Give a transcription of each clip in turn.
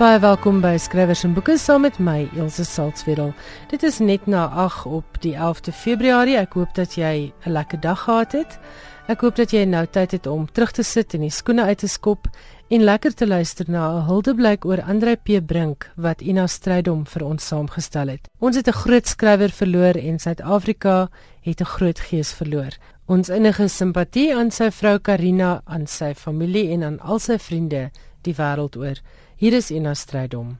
Baie welkom by Skrywers en Boeke saam met my Elsje Salzwetel. Dit is net na 8 op die 11de Februarie. Ek hoop dat jy 'n lekker dag gehad het. Ek hoop dat jy nou tyd het om terug te sit en die skoene uit te skop en lekker te luister na 'n huldeblyk oor Andre P Brink wat Ina Strydom vir ons saamgestel het. Ons het 'n groot skrywer verloor en Suid-Afrika het 'n groot gees verloor. Ons innige simpatie aan sy vrou Karina, aan sy familie en aan al sy vriende die wêreld oor. Hier is Ina Strydom.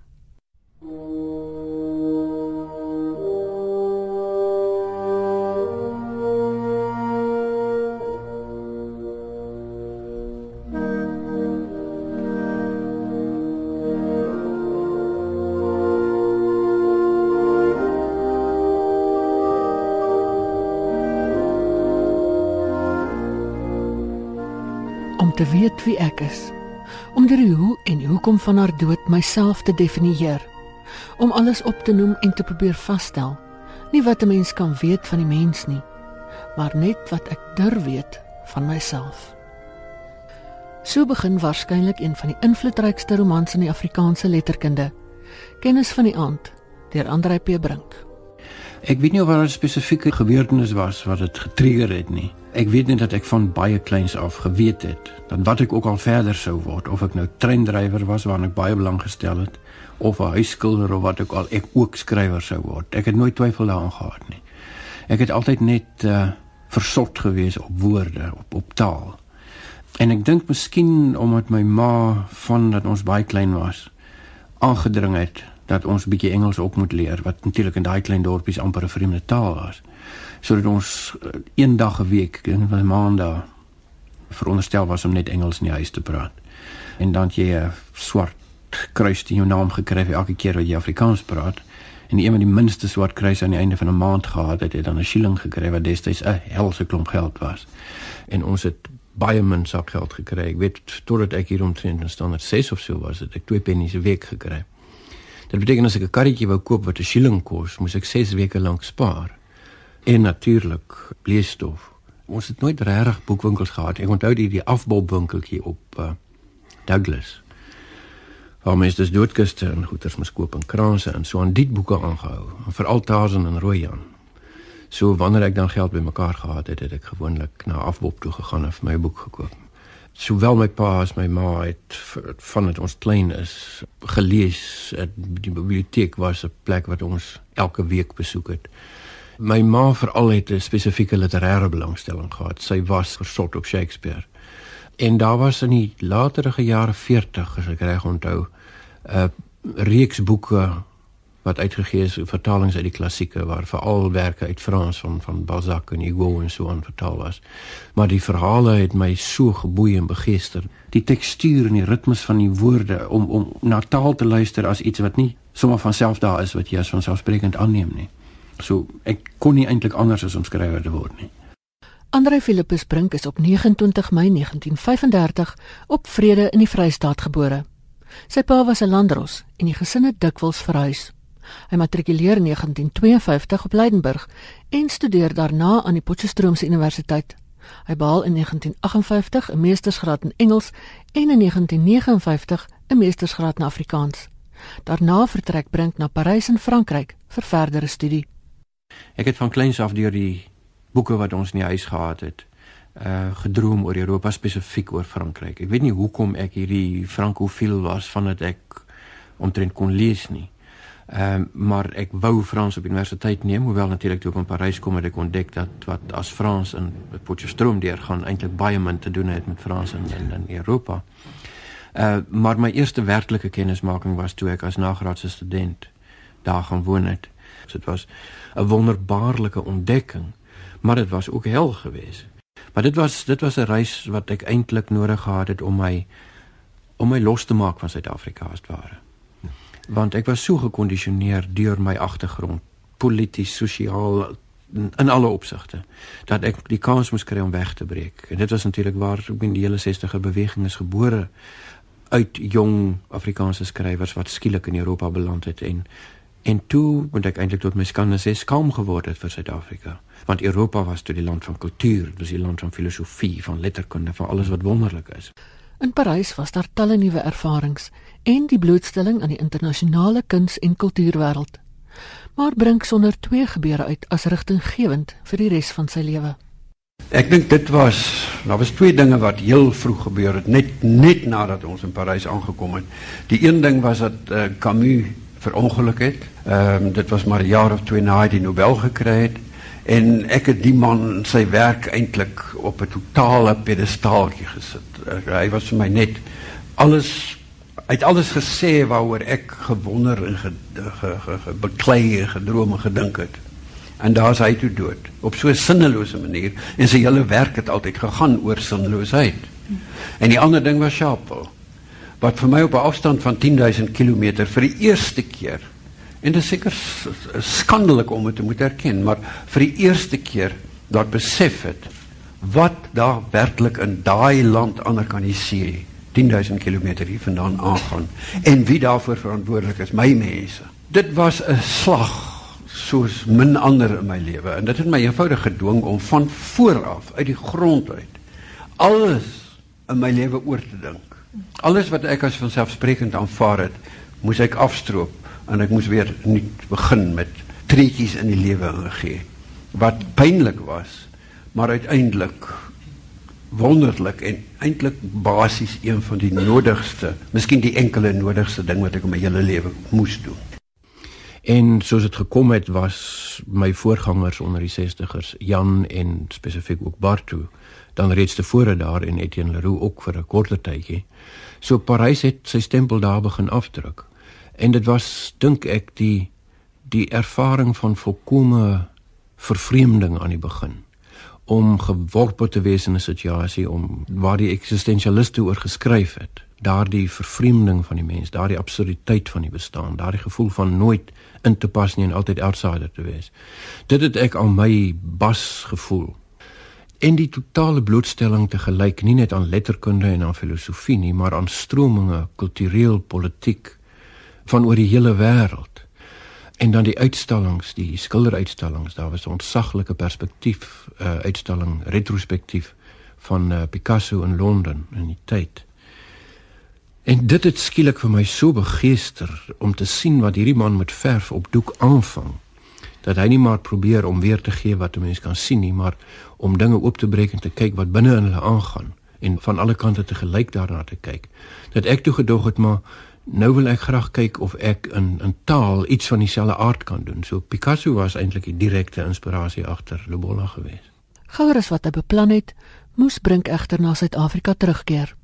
Om te weet wie ek is om deur die hoe en hoekom van haar dood myself te definieer om alles op te noem en te probeer vasstel nie wat 'n mens kan weet van die mens nie maar net wat ek durf weet van myself. So begin waarskynlik een van die invloedrykste romans in die Afrikaanse letterkunde kennis van die aand deur Andre P. Brink Ek weet nie of daar 'n spesifieke gebeurtenis was wat dit getrigger het nie. Ek weet net dat ek van baie kleins af geweet het dat wat ek ook al verder sou word, of ek nou treindrywer was waarna ek baie belang gestel het, of 'n huisskilder of wat ook al, ek ook skrywer sou word. Ek het nooit twyfel daaraan gehad nie. Ek het altyd net uh versot gewees op woorde, op op taal. En ek dink miskien omdat my ma van dat ons baie klein was aangedring het dat ons 'n bietjie Engels ook moet leer wat natuurlik in daai klein dorpies amper 'n vreemde taal was. Sodat ons uh, een dag 'n week, in 'n maand veronderstel was om net Engels in die huis te praat. En dan jy 'n swart kruis in jou naam gekry vir elke keer wat jy Afrikaans praat. En een van die minste swart kruise aan die einde van 'n maand gehad het, het dan 'n shilling gekry wat destyds 'n helse klomp geld was. En ons het baie min sakgeld gekry. Ek weet totdat ek hier omtrent in standaard 6 of so was, het ek 2 pennies 'n week gekry. Dit beteken as ek 'n karretjie wou koop wat 'n shilling kos, moes ek 6 weke lank spaar. En natuurlik bleestof. Ons het nooit regtig boekwinkels gehad. Ek onthou die die afbouwinkeltjie op uh, Douglas. Waar mense dus doodkiste en goeders moes koop en kranse en so aan die boeke aangehou, vir Altazen en Rooijan. So wanneer ek dan geld bymekaar gehad het, het ek gewoonlik na afbouw toe gegaan en vir my boek gekoop sowel my pa as my ma het van dit ons klein is gelees die biblioteek was 'n plek wat ons elke week besoek het. My ma veral het 'n spesifieke literêre belangstelling gehad. Sy was versot op Shakespeare. En daar was in die latere jare 40 as ek reg onthou 'n reeks boeke wat uitgegee is vertalings uit die klassieke waar veral werke uit Frans van van Balzac en Hugo en so aan vertaal was. Maar die verhale het my so geboei en begeester. Die tekstuur en die ritmes van die woorde om om na taal te luister as iets wat nie sommer van self daar is wat jy as vanselfsprekend aanneem nie. So ek kon nie eintlik anders as om skrywer te word nie. Andre Philippus Brink is op 29 Mei 1935 op Vrede in die Vrystaat gebore. Sy pa was 'n landros en die gesin het dikwels verhuis. Hy matrikuleer in 1952 op Leidenburg en studeer daarna aan die Potchefstroomse Universiteit. Hy behaal in 1958 'n meestersgraad in Engels en in 1959 'n meestersgraad in Afrikaans. Daarna vertrek Brink na Parys in Frankryk vir verdere studie. Ek het van kleins af deur die boeke wat ons in die huis gehad het, uh gedroom oor Europa spesifiek oor Frankryk. Ek weet nie hoekom ek hierdie frankofiel was vandat ek omtrent kon lees nie. Ehm um, maar ek wou Frans op universiteit neem, hoewel natuurlik toe ek in Parys kom het ek ontdek dat wat as Frans in Potchefstroom deurgaan eintlik baie min te doen het met Frans in in, in Europa. Uh maar my eerste werklike kennismaking was toe ek as nagraadse student daar gaan woon het. So dit was 'n wonderbaarlike ontdekking, maar dit was ook hel geweest. Maar dit was dit was 'n reis wat ek eintlik nodig gehad het om my om my los te maak van Suid-Afrika as ware want ek was so gekondisioneer deur my agtergrond polities sosiaal in alle opsigte dat ek die kans moes kry om weg te breek. En dit was natuurlik waar ek bin die hele 60er beweging is gebore uit jong Afrikaanse skrywers wat skielik in Europa beland het. En en toe moet ek eintlik tot my skande sê skaam geword het vir Suid-Afrika. Want Europa was toe die land van kultuur dis die land van filosofie van letterkunde van alles wat wonderlik is. In Parys was daar talle nuwe ervarings en die blootstelling aan die internasionale kuns- en kultuurwêreld. Maar bring sonder twee gebeure uit as rigtinggewend vir die res van sy lewe. Ek dink dit was daar was twee dinge wat heel vroeg gebeur het net net nadat ons in Parys aangekom het. Die een ding was dat uh, Camus verongeluk het. Ehm um, dit was maar 'n jaar of twee na hy die Nobel gekry het en ek het die man sy werk eintlik op 'n totale pedestaaltjie gesit. Uh, hy was vir my net alles uit alles gesê waaroor ek gewonder en ge, ge, ge, ge, beklei en gedroom en gedink het. En daar's hy toe dood op so 'n sinnelose manier en sy hele werk het altyd gegaan oor sinneloosheid. En die ander ding was Chapel wat vir my op 'n afstand van 10000 km vir die eerste keer en dit is seker skandelik om dit te moet erken, maar vir die eerste keer dat besef het wat daar werklik in daai land kan jy sien 10000 km hier vandaan aangaan en wie daarvoor verantwoordelik is my mense dit was 'n slag soos min ander in my lewe en dit het my eenvoudig gedwing om van vooraf uit die grond uit alles in my lewe oor te dink. Alles wat ek as vanselfsprekend aanvaar het, moes ek afstroop en ek moes weer nuut begin met treetjies in die lewe ingee. Wat pynlik was, maar uiteindelik wonderlik en eintlik basies een van die nodigste, miskien die enkele nodigste ding wat ek in my hele lewe moes doen. En soos dit gekom het was my voorgangers onder die 60ers, Jan en spesifiek ook Bartu, dan reeds tevore daar en Etienne Leroux ook vir 'n korter tydjie. So Parys het sy stempel daar begin afdruk. En dit was dink ek die die ervaring van volkomme vervreemding aan die begin om geworpe te wees in 'n situasie om waar die eksistensialiste oor geskryf het daardie vervreemding van die mens daardie absurditeit van die bestaan daardie gevoel van nooit in te pas nie en altyd outsider te wees. Dit het ek aan my bas gevoel. En die totale blootstelling te gelyk nie net aan letterkunde en aan filosofie nie, maar aan strominge, kultureel, politiek van oor die hele wêreld. En dan die uitstallings, die skilderuitstallings, daar was 'n ontsaglike perspektief uh, uitstalling retrospektief van uh, Picasso in Londen in die tyd. En dit het skielik vir my so begeester om te sien wat hierdie man met verf op doek aanvang. Dat hy nie maar probeer om weer te gee wat 'n mens kan sien nie, maar om dinge oop te breek en te kyk wat binne in hulle aangaan en van alle kante te gelyk daarna te kyk. Dat ek toe gedog het maar nou wil ek graag kyk of ek in in taal iets van dieselfde aard kan doen. So Picasso was eintlik die direkte inspirasie agter Lobola geweest. Gouer as wat hy beplan het, moes Brink egter na Suid-Afrika terugkeer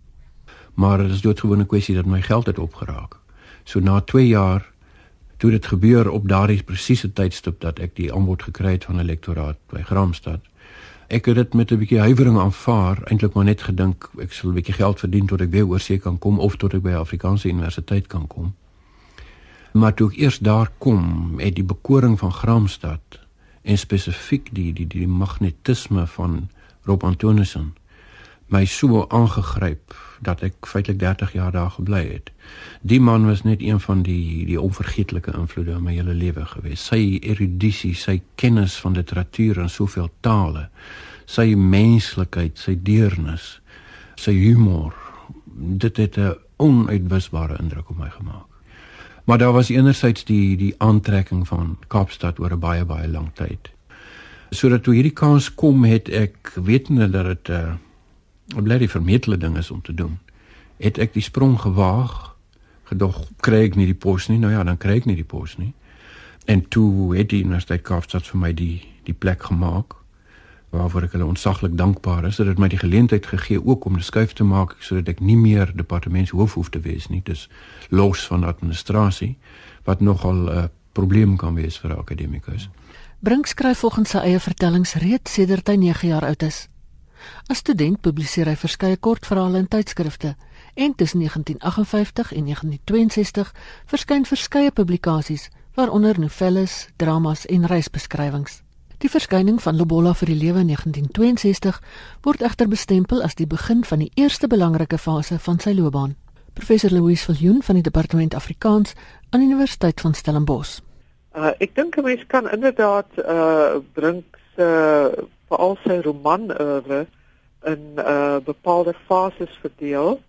maar dit is doodgewone kwessie dat my geld het opgeraak. So na 2 jaar toe dit gebeur op daardie presiese tydstip dat ek die aanbod gekry het van 'n lektoraat by Gramstad. Ek het dit met 'n bietjie huiwering aanvaar, eintlik maar net gedink ek sal 'n bietjie geld verdien tot ek weer oorsee kan kom of tot ek by Afrikaanse Universiteit kan kom. Maar toe ek eers daar kom, het die bekoring van Gramstad en spesifiek die die die magnetisme van Rob Antonissen my so aangegryp dat ek feitelik 30 jaar daar gebly het. Die man was net een van die die onvergeetlike invloede in my hele lewe gewees. Sy erudisie, sy kennis van literatuur en soveel tale, sy menslikheid, sy deernis, sy humor, dit het 'n onuitwisbare indruk op my gemaak. Maar daar was enerzijds die die aantrekking van Kaapstad oor 'n baie baie lang tyd. Sodat toe hierdie kans kom het ek wetende dat dit 'n uh, bly die vermetele ding is om te doen. Het ek die sprong gewaag, gedog kry ek nie die pos nie. Nou ja, dan kry ek nie die pos nie. En toe het die Universiteit Kaapstad vir my die die plek gemaak waarvoor ek hulle ontsaglik dankbaar is. Dit het my die geleentheid gegee ook om 'n skuif te maak sodat ek nie meer departementshoof hoef te wees nie. Dis los van administrasie wat nogal 'n uh, probleem kan wees vir 'n akademikus. Brink skryf volgens sy eie vertellings reeds sedert hy 9 jaar oud is. As student publiseer hy verskeie kortverhale in tydskrifte en tussen 1958 en 1962 verskyn verskeie publikasies waaronder novelles, dramas en reisbeskrywings. Die verskyning van Lobola vir die lewe in 1962 word egter bestempel as die begin van die eerste belangrike fase van sy loopbaan. Professor Louis Viljoen van die Departement Afrikaans aan die Universiteit van Stellenbosch. Uh, ek dink 'n mens kan inderdaad uh bring se uh, veral sy roman oeuvre in uh bepaalde fases verdeel.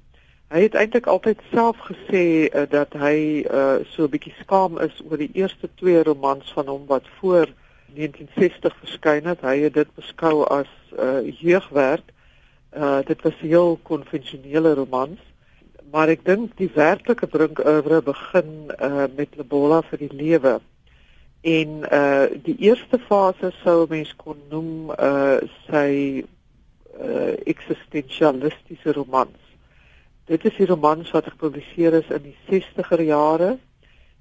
Hy het eintlik altyd self gesê uh, dat hy uh, so 'n bietjie skaam is oor die eerste twee romans van hom wat voor 1960 verskyn het. Hy het dit beskou as uh, jeugwerk. Uh, dit was heel konvensionele romans. Maar ek dink die werklike drinkoeuvre begin uh, met Lebola vir die lewe. En uh die eerste fase sou mens kon noem uh sy uh eksistensialistiese romans. Dit is die romans wat gepubliseer is in die 60er jare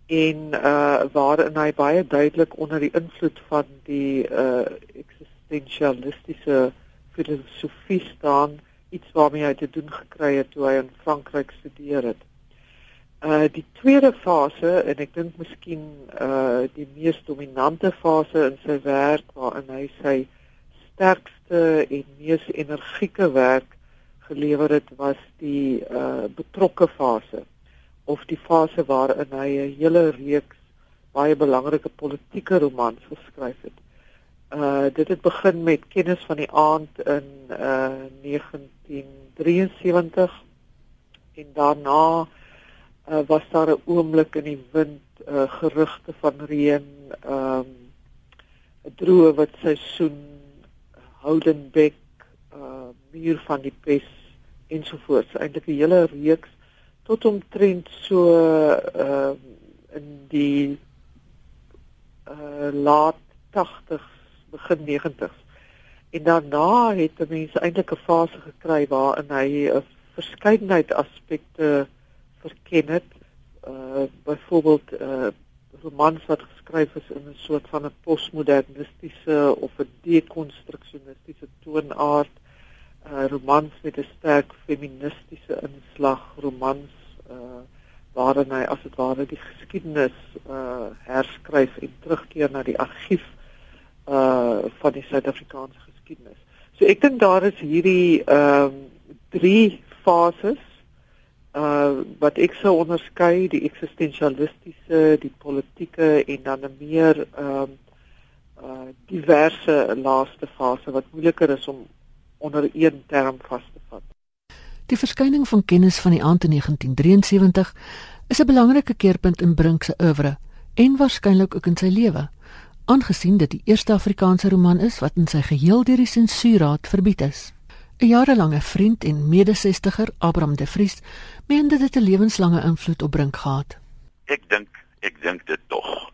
en uh waarin hy baie duidelik onder die invloed van die uh eksistensialistiese filosofie staan, iets waarmee hy te doen gekry het toe hy in Frankryk studeer het. Uh die tweede fase en ek dink miskien uh die mees dominante fase in sy werk waarin hy sy sterkste en mees energieke werk gelewer het was die uh betrokke fase of die fase waarin hy 'n hele reeks baie belangrike politieke romans geskryf het. Uh dit het begin met kennis van die aand in uh 1973 en daarna uh was daar 'n oomblik in die wind uh gerugte van reën um 'n droë wat seisoen Houdenbeck uh muur van die pes ensovoorts eintlik 'n hele reeks tot omtrent so uh in die uh laat 80s begin 90s en daarna het mense eintlik 'n fase gekry waarin hy 'n verskeidenheid aspekte verken het. Uh byvoorbeeld uh romans wat geskryf is in 'n soort van 'n postmodernistiese of 'n dekonstruksionistiese toonaard uh romans met 'n sterk feministiese inslag romans uh waarin hy as dit ware die geskiedenis uh herskryf en terugkeer na die argief uh van die Suid-Afrikaanse geskiedenis. So ek dink daar is hierdie ehm um, drie fases uh wat ek sou onderskei die eksistensialistiese, die politieke en dan 'n meer ehm um, uh diverse laaste fase wat moeiliker is om onder een term vas te vat. Die verskyning van kennis van die aand in 1973 is 'n belangrike keerpunt in Brink se oeuvre en waarskynlik ook in sy lewe, aangesien dit die eerste Afrikaanse roman is wat in sy geheel deur die sensuurraad verbied is. 'n Jarelange vriend en medesestiger, Abraham de Vries, meende dit 'n lewenslange invloed op Brink gehad. Ek dink, ek dink dit tog.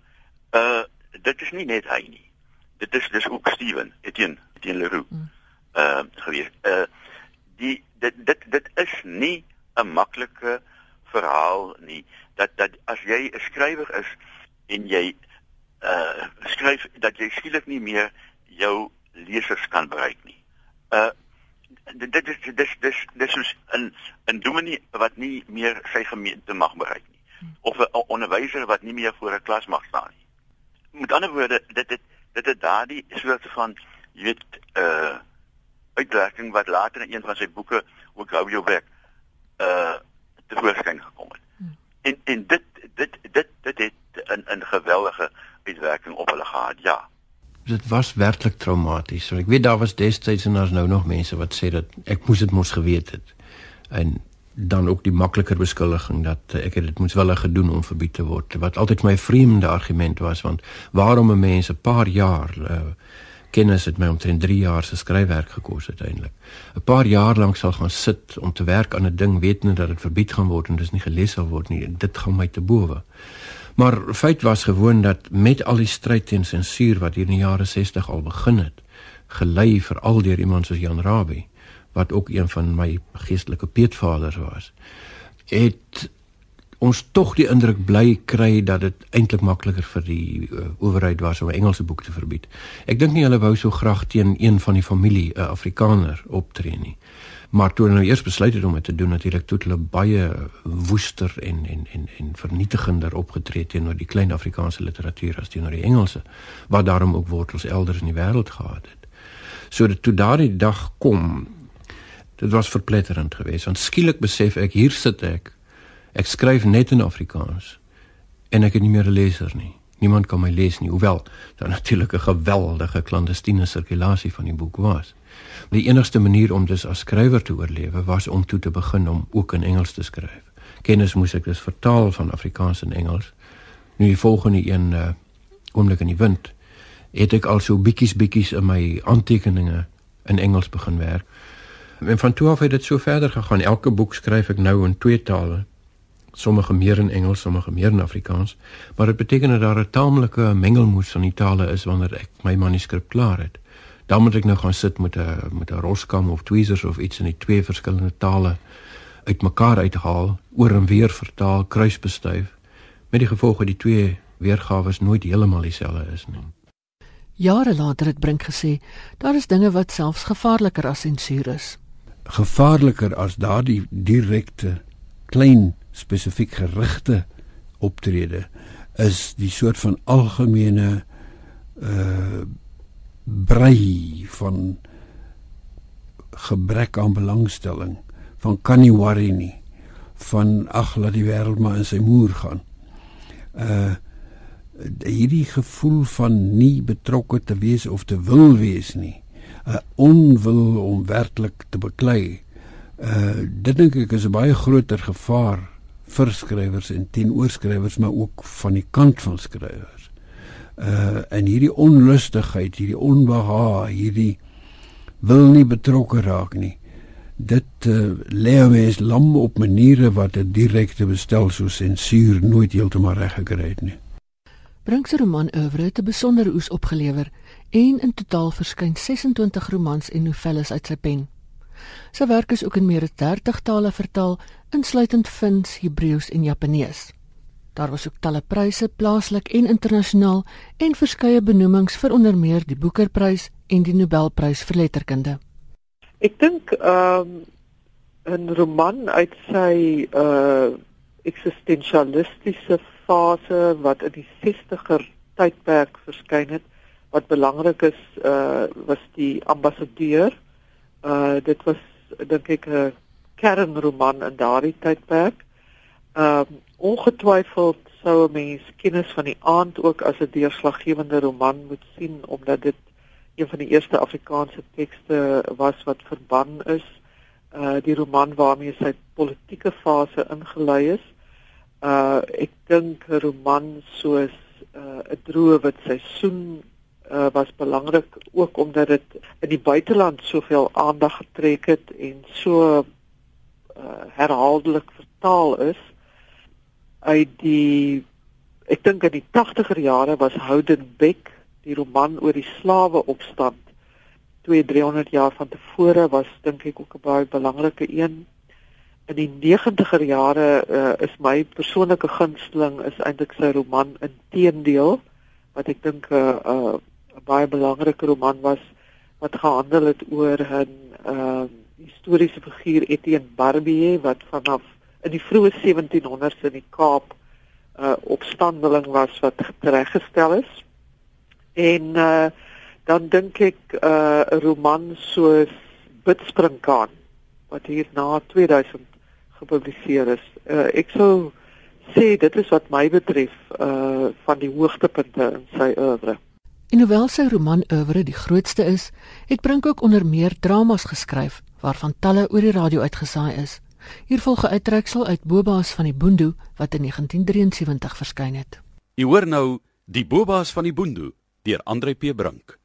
Uh dit is nie net hy nie. Dit is dis ook Steven, Etienne, Etienne Leroux. Hmm. Uh gewees. Uh die dit dit dit is nie 'n maklike verhaal nie. Dat dat as jy 'n skrywer is en jy uh skryf dat jy skielik nie meer jou lesers kan bereik nie. Uh dit is dit is dis dis soos 'n 'n dominee wat nie meer sy gemeente mag bereik nie of 'n onderwyser wat nie meer voor 'n klas mag staan nie. Met ander woorde, dit dit dit het daardie soort van jy weet uh uitwerking wat later in een van sy boeke ook hou jou werk uh te voorskyn gekom het. Hmm. En en dit dit dit dit het 'n 'n geweldige uitwerking op hulle gehad. Ja dit was werklik traumaties. Ek weet daar was destyds en daar's nou nog mense wat sê dat ek moes dit mos geweet het. En dan ook die makliker beskuldiging dat ek het dit moes wel gedoen om verbied te word. Wat altyd my vreemde argument was want waarom 'n mens 'n paar jaar uh, kennis het my omtrent 3 jaar se skryfwerk gekos uiteindelik. 'n Paar jaar lank sal gaan sit om te werk aan 'n ding wetende dat dit verbied gaan word en dis nie gelees sal word nie. Dit gaan my te bowe. Maar feit was gewoon dat met al die stryd teen sensuur wat hier in die jare 60 al begin het, gelei veral deur iemand soos Jan Rabie, wat ook een van my geestelike peetvaders was, het ons tog die indruk bly kry dat dit eintlik makliker vir die uh, owerheid was om 'n Engelse boek te verbied. Ek dink nie hulle wou so graag teen een van die familie 'n uh, Afrikaner optree nie. Maar toe hulle nou eers besluit het om dit te doen, natuurlik toe hulle baie woester en en en en vernietigender opgetree teenoor die klein Afrikaanse literatuur as teenoor die Engelse, wat daarom ook wortels elders in die wêreld gehad het. So dat toe daardie dag kom, dit was verpletterend geweest. Want skielik besef ek hier sit ek. Ek skryf net in Afrikaans en ek het nie meer 'n leser nie. Niemand kan my lees nie, hoewel daar natuurlik 'n geweldige klandestiene sirkulasie van die boek was. Die enigste manier om dus as skrywer te oorlewe was om toe te begin om ook in Engels te skryf. Kennis moes ek dus vertaal van Afrikaans in Engels. Nu die volgende een uh, oomblik in die wind het ek al so bietjies bietjies in my aantekeninge in Engels begin werk. En van toe af het dit so verder gegaan. Elke boek skryf ek nou in twee tale. Sommige meer in Engels, sommige meer in Afrikaans, maar dit beteken dat daar 'n taamlike mengelmoes van die tale is wanneer ek my manuskrip klaar het. Dan moet ek nou gaan sit met 'n met 'n roskam of tweezers of iets in die twee verskillende tale uitmekaar uithaal, oor en weer vertaal, kruisbestuif met die gevolg dat die twee weergawe nooit heeltemal dieselfde is nie. Jare later het Brink gesê, daar is dinge wat selfs gevaarliker as sensuur is. Gevaarliker as daardie direkte klein spesifiek gerigte optrede is die soort van algemene uh brei van gebrek aan belangstelling van kan nie worry nie van ag laat die wêreld maar in sy moer gaan. Uh hierdie gevoel van nie betrokke te wees of te wil wees nie. 'n onwil om werklik te beklei. Uh dit dink ek is 'n baie groter gevaar vir skrywers en teenoor-skrywers maar ook van die kant van skrywers. Uh en hierdie onlustigheid, hierdie onbehaag, hierdie wil nie betrokke raak nie. Dit uh, lê mens lam op maniere wat 'n direkte bestel so sensuur nooit heeltemal reg gekry het nie. Brink se roman oeuvre het 'n besondere oes opgelewer en in totaal verskyn 26 romans en novelles uit sy pen. Sy werk is ook in meer as 30 tale vertaal, insluitend Fins, Hebreëus en Japanees. Daar was ook talle pryse, plaaslik en internasionaal, en verskeie benoemings vir onder meer die Boekerprys en die Nobelprys vir letterkunde. Ek dink ehm um, 'n roman uit sy uh eksistensialistiese fase wat in die 60er tydperk verskyn het wat belangrik is uh was die ambassadeur. Uh dit was dink ek 'n kernroman in daardie tydperk. Um uh, ongetwyfeld sou 'n mens kennis van die aand ook as 'n deurslaggewende roman moet sien omdat dit een van die eerste Afrikaanse tekste was wat verban is. Uh die roman waarmee sy politieke fase ingelei is uh ek dink 'n roman soos uh 'n droë wit seisoen uh was belangrik ook omdat dit in die buiteland soveel aandag getrek het en so uh herhaaldelik vertaal is uit die ek dink in die 80er jare was Howden Beck die roman oor die slawe opstand. 2 300 jaar van tevore was dink ek ook 'n baie belangrike een. In die 90er jare uh, is my persoonlike gunsteling is eintlik sy roman Inteendeel wat ek dink 'n uh, uh, 'n baie belangrike roman was wat gehandel het oor 'n uh, historiese figuur Etienne Barbier wat vanaf in die vroeë 1700s in die Kaap 'n uh, opstandeling was wat tereggestel is. En uh, dan dink ek 'n uh, roman soos Bidspringkaan wat hier na 2000 gepubliseer is. Uh, ek sou sê dit is wat my betref uh van die hoogtepunte in sy oeuvre. En hoewel sy roman oeuvre die grootste is, het Brink ook onder meer dramas geskryf waarvan talle oor die radio uitgesaai is. Hier volg 'n uittreksel uit Boba's van die Boondoe wat in 1973 verskyn het. U hoor nou die Boba's van die Boondoe deur Andre P Brink.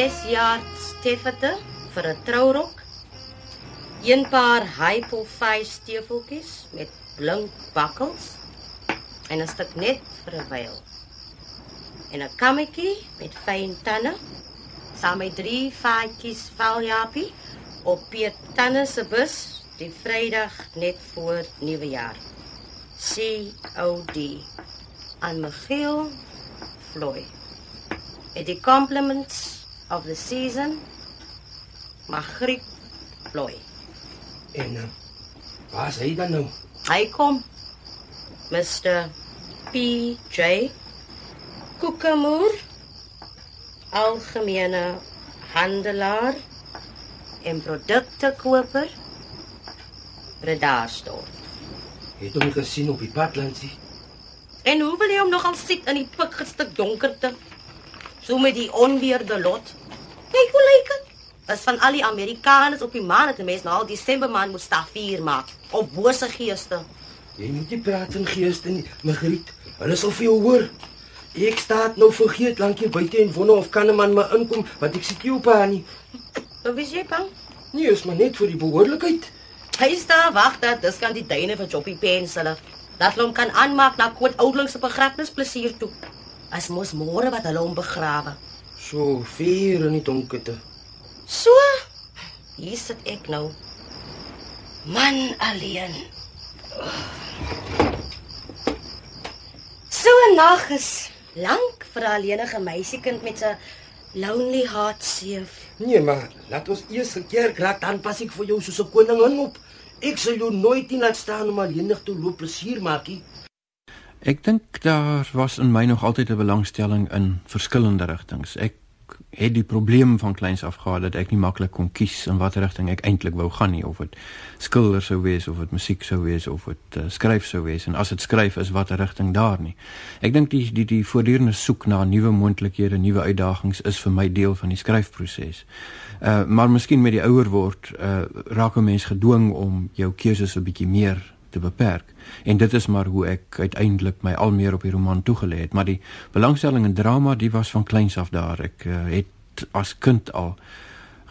Ses jaar steffete vir 'n trourok. Een paar face steefeltjies met blink bakkels en 'n stuk net vir 'n wyl. En 'n kammetjie met fyn tande saam met drie faadjies valjapie op Piet Tanne se bus die Vrydag net voor Nuwejaar. COD aan Michiel Floyd. Et die compliments of the season Magriet Ploy. En uh, Waar is hy dan nou? Hy kom. Mr. PJ Kokemoer algemene handelaar en produktekoper Bredasdorp. Het hom gesien op die pad landsie. En hoe wil jy hom nogal sit in die pikgestuk donkerte? So met die onweerde lot. Kyk hoe lyk dit. As van al die Amerikaners op die maan het 'n mens nou al Desember maand moet stafier maak of bose geeste. Jy moet nie praat van geeste nie, Magriet. Hulle sal vir jou hoor. Ek staan nou vergeet lankie buite en wonder of kan 'n man maar inkom want ek sit nie op haar nie. Nou wie jy bang? Nee, is maar net vir die behoorlikheid. Hy staan wag dat dis kan die duine van Joppy Pensele. Dat hom kan aanmaak na koot oudelingse begrafnisplesier toe. As mos môre wat hulle hom begrawe. So vier in die donkerte. So. Hier sit ek nou. Man alleen. So 'n nag is lank vir 'n alleenige meisiekind met 'n lonely heart seef. Nee, maar laat ons eers 'n keer raak dan pas ek vir jou soos 'n koningin op. Ek sal jou nooit in laat staan om alleenig te loop plesier maak nie. Ek dink daar was in my nog altyd 'n belangstelling in verskillende rigtings. Ek het die probleem van kleins af gehad dat ek nie maklik kon kies in watter rigting ek eintlik wou gaan nie of dit skilder sou wees of dit musiek sou wees of dit uh, skryf sou wees en as dit skryf is watter rigting daar nie. Ek dink die die die voortdurende soek na nuwe moontlikhede, nuwe uitdagings is vir my deel van die skryfproses. Uh maar miskien met die ouer word uh raak 'n mens gedwing om jou keuses 'n bietjie meer te beperk. En dit is maar hoe ek uiteindelik my al meer op die roman toegelê het, maar die belangstelling in drama, die was van kleins af daar. Ek uh, het as kind al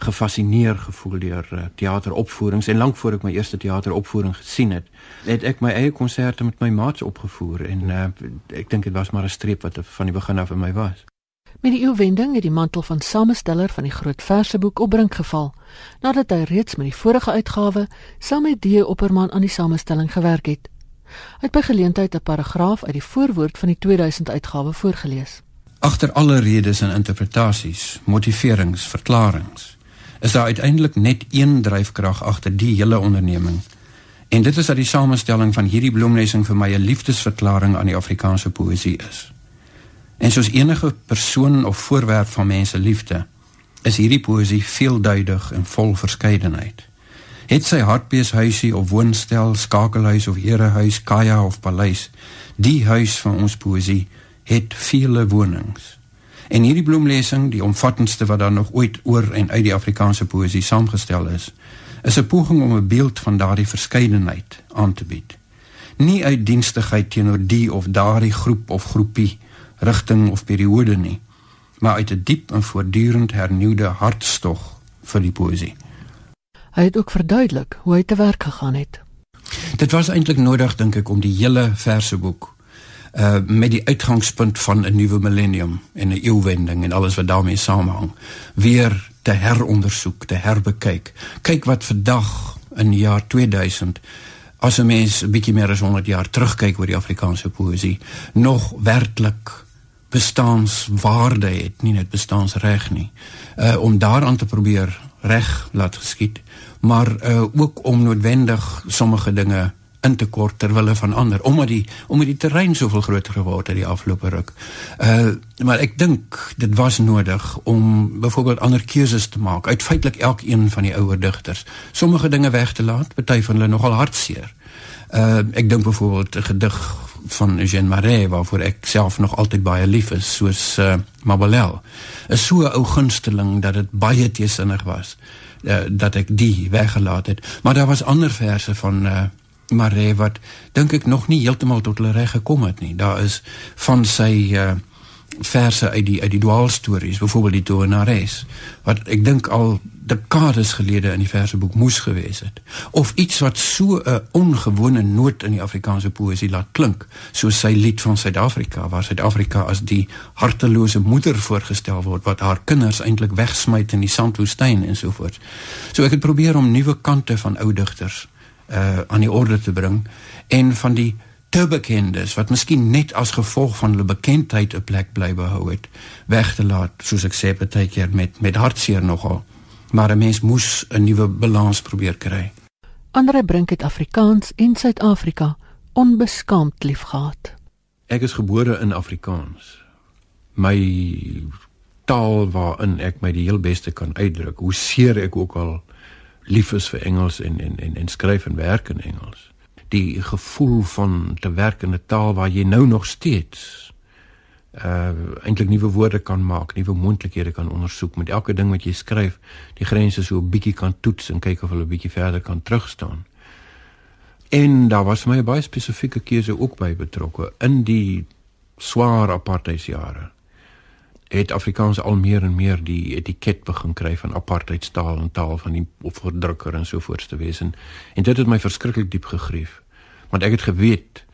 gefassineer gevoel deur uh, teateropvoerings en lank voor ek my eerste teateropvoering gesien het, het ek my eie konserte met my maats opgevoer en uh, ek dink dit was maar 'n streep wat van die begin af in my was. Met die eeuwending het die mantel van samesteller van die groot verseboek op brink geval, nadat hy reeds met die vorige uitgawe saam met Die Opperman aan die samestelling gewerk het. Hy het by geleentheid 'n paragraaf uit die voorwoord van die 2000 uitgawe voorgeles. Agter alle redes en interpretasies, motiverings, verklaringe, is daar uiteindelik net een dryfkrag agter die hele onderneming. En dit is dat die samestelling van hierdie bloemlesing vir my 'n liefdesverklaring aan die Afrikaanse poësie is. En soos enige persoon of voorwerp van mense liefde, is hierdie poësie veelduidig en vol verskeidenheid. Het sy hartbeeshuisie of woonstel, skakelhuis of erehuis, kaja of paleis, die huis van ons poësie het vele wonings. En hierdie bloemlesing, die omvattendste wat daar nog ooit oor en uit die Afrikaanse poësie saamgestel is, is 'n poging om 'n beeld van daardie verskeidenheid aan te bied. Nie uit dienstigheid teenoor die of daardie groep of groepie rigting of periode nie, maar uit 'n diep en voortdurend hernuide hartstog vir die poësie. Hy het ook verduidelik hoe hy te werk gegaan het. Dit was eintlik nodig dink ek om die hele verseboek uh met die uitgangspunt van 'n nuwe millennium en 'n eeuwending en alles wat daarmee samehang weer te herondersoek, te herbekyk. Kyk wat vandag in die jaar 2000 as 'n mens 'n bietjie meer as 100 jaar terugkyk oor die Afrikaanse poësie nog werklik bestaanswaarde het, nie net bestaansreg nie. Uh om daaraan te probeer reg laat geskied, maar uh ook om noodwendig sommige dinge in te kort ter wille van ander omdat die omdat die terrein soveel groter geword het die afgelope ruk. Uh maar ek dink dit was nodig om byvoorbeeld ander keuses te maak uit feitelik elkeen van die ouer digters. Sommige dinge weg te laat, party van hulle nogal hartseer. Uh ek dink byvoorbeeld 'n gedig van Eugène Marais waarvoor ek self nog altyd baie lief is soos uh, Mabelel is so 'n ou gunsteling dat dit baie teesinnig was uh, dat ek die weggelaat het. Maar daar was ander verse van uh, Marais wat dink ek nog nie heeltemal tot hulle reg gekom het nie. Daar is van sy uh, verse uit die uit die dwaalstories byvoorbeeld die Toenares wat ek dink al dekades gelede in die verseboek moes gewees het of iets wat so 'n ongewone noot in die Afrikaanse poësie laat klink soos sy lied van Suid-Afrika waar Suid-Afrika as die hartelose moeder voorgestel word wat haar kinders eintlik wegsmy in die sandwoestyn en so voort. So ek het probeer om nuwe kante van ou digters uh aan die orde te bring en van die te bekendes wat miskien net as gevolg van hulle bekendheid 'n plek bly behou het weg te laat soos ek sê baie keer met met hartseer nogal maar 'n mens moes 'n nuwe balans probeer kry. Andre Brink het Afrikaans en Suid-Afrika onbeskaamd liefgehad. Ek is gebore in Afrikaans. My taal waarin ek my die heel beste kan uitdruk. Hoe seer ek ook al lief is vir Engels en en en, en skryf en werk in Engels. Die gevoel van te werk in 'n taal waar jy nou nog steeds uh eintlik nuwe woorde kan maak, nuwe moontlikhede kan ondersoek met elke ding wat jy skryf, die grense so 'n bietjie kan toets en kyk of hulle 'n bietjie verder kan terugstaan. En daar was my baie spesifieke keuse ook by betrokke in die swaar apartheidsjare het Afrikaans al meer en meer die etiket begin kry van apartheidstaal en taal van die opverdrukker en so voorts te wees. En, en dit het my verskriklik diep gegrief. Want ek het geweet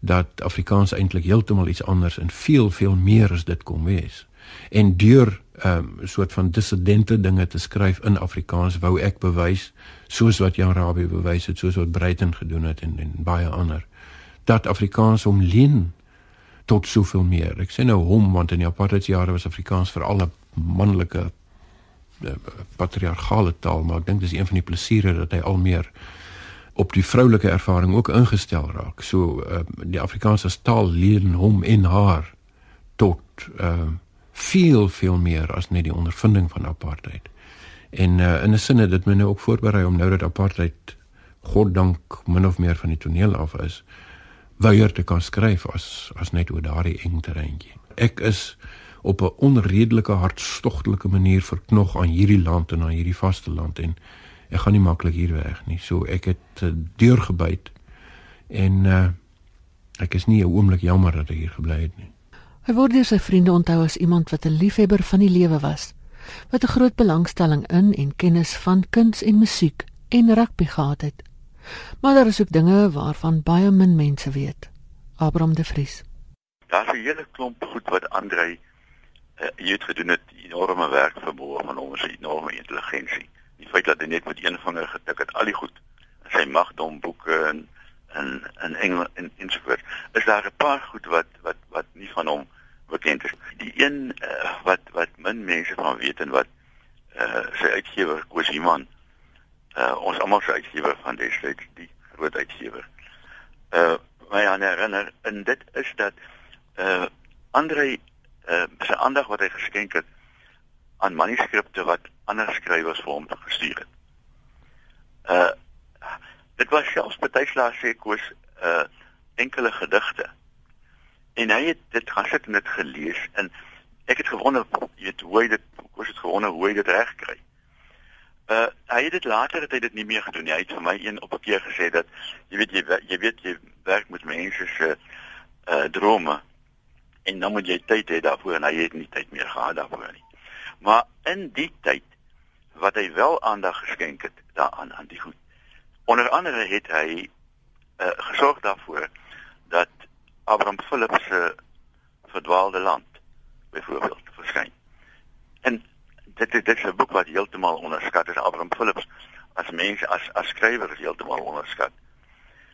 dat Afrikaans eintlik heeltemal iets anders en veel veel meer as dit kon wees. En deur 'n um, soort van dissidente dinge te skryf in Afrikaans wou ek bewys soos wat Jan Rabie bewys het soos wat Breiten gedoen het en en baie ander dat Afrikaans hom leen tot soveel meer. Ek sê nou hom want in die apartheidsjare was Afrikaans vir alle manlike eh, patriargale taal, maar ek dink dis een van die plesiere dat hy al meer op die vroulike ervaring ook ingestel raak. So uh, die Afrikaanse taal leer hom en haar tot uh, veel veel meer as net die ondervinding van apartheid. En uh, in 'n sin het dit my nou ook voorberei om nou dat apartheid goddank min of meer van die toneel af is weier te kan skryf as as net oor daardie eng terreintjie. Ek is op 'n onredelike hartstogtelike manier verknog aan hierdie land en aan hierdie vasteland en ek gaan nie maklik hier weg nie. So ek het uh, deurgebyt en uh, ek is nie 'n oomblik jammer dat ek hier gebly het nie. Hy word deur sy vriende onthou as iemand wat 'n liefhebber van die lewe was, wat 'n groot belangstelling in en kennis van kuns en musiek en rugby gehad het. Maar daar is ook dinge waarvan baie min mense weet. Abraham de Vries. Daar's 'n hele klomp goed wat Andrei uh, het gedoen het, enorme werk vermoë van hom, sy enorme intelligensie. Die feit dat hy net met een vinger getik het, al die goed, sy magdom boeke en en en Engel en ensovoort. Is daar 'n paar goed wat wat wat nie van hom bekend is. Die een uh, wat wat min mense van weet en wat uh, sy uitgewer Koos Iman uh ons almal se uitgewer van destyds die groot uitgewer. Uh my aan herinner en dit is dat uh Andre uh sy aandag wat hy geskenk het aan manuskripte wat ander skrywers vir hom gestuur het. Uh dit was selfs partyslaas sê koes uh enkele gedigte. En hy het dit gaan sit en dit gelees en ek het gewonder jy weet hoe hy dit koes het gewonder hoe hy dit reg kry. Uh hy het dit later het hy dit nie meer gedoen nie. Hy het vir my een op 'n keer gesê dat jy weet jy jy weet jy werk met mense se uh drome en dan moet jy tyd hê daarvoor en hy het nie tyd meer gehad daarvoor nie. Maar in die tyd wat hy wel aandag geskenk het daaraan aan die goed. Onder andere het hy uh gesorg daarvoor dat Abraham Philips se verdwaalde land byvoorbeeld verskyn. En dit is dit is 'n boek wat heeltemal onderskat is Abraham Philips as mens as as skrywer is heeltemal onderskat.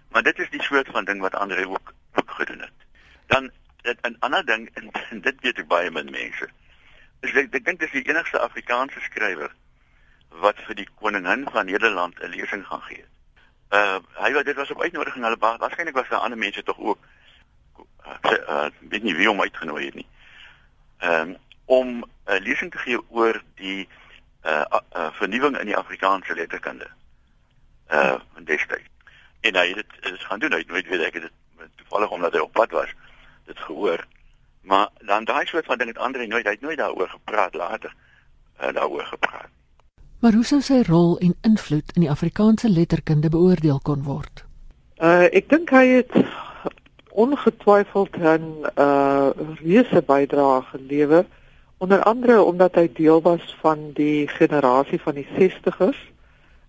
Maar dit is die soort van ding wat Andre ook ook gedoen het. Dan 'n ander ding en, en dit weet ek baie min mense. Is ek, ek dink dis die enigste Afrikaanse skrywer wat vir die koningin van Nederland 'n lesing gaan gee. Uh hy wat dit was op uitnodiging hulle waarskynlik was daar ander mense tog ook uh, uh weet nie wie hom uitgenooi het nie. Ehm um, om 'n uh, lesing te gee oor die uh, uh vernuwing in die Afrikaanse letterkunde. Uh in destyds. En hy het dit is gaan doen. Hy weet weet ek het dit toevallig omdat hy op pad was dit gehoor. Maar dan daai soort van ding het Andre nooit hy het nooit daaroor gepraat later uh, daaroor gepraat. Maar hoe sou sy rol en invloed in die Afrikaanse letterkunde beoordeel kon word? Uh ek dink hy het ongetwyfeld 'n uh reuse bydrae gelewer onder andere omdat hy deel was van die generasie van die 60ers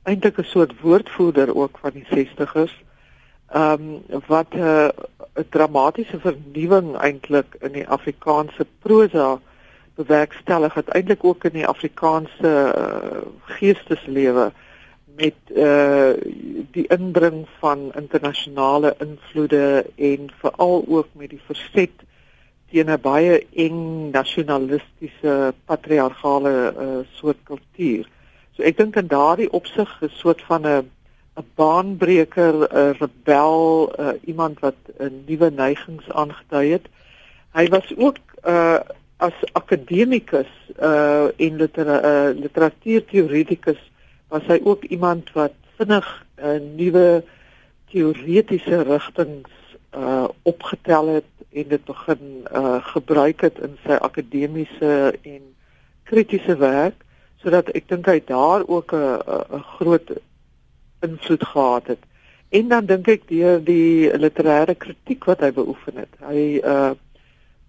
eintlik 'n soort woordvoerder ook van die 60ers ehm um, wat 'n uh, dramatiese vernuwing eintlik in die Afrikaanse prosa bewerkstellig het eintlik ook in die Afrikaanse uh, geesteslewe met uh die indring van internasionale invloede en veral ook met die verset teen 'n baie eng nasionalistiese patriargale uh, soort kultuur. So ek dink in daardie opsig 'n soort van 'n 'n baanbreker, 'n rebel, uh, iemand wat 'n nuwe neigings aangedui het. Hy was ook uh as akademikus uh en litera uh, literatuurteoretikus was hy ook iemand wat vinnig 'n uh, nuwe teoretiese rigtings uh opgetel het en dit begin uh gebruik het in sy akademiese en kritiese werk sodat ek dink hy daar ook 'n 'n groot invloed gehad het. En dan dink ek deur die literêre kritiek wat hy beoefen het. Hy uh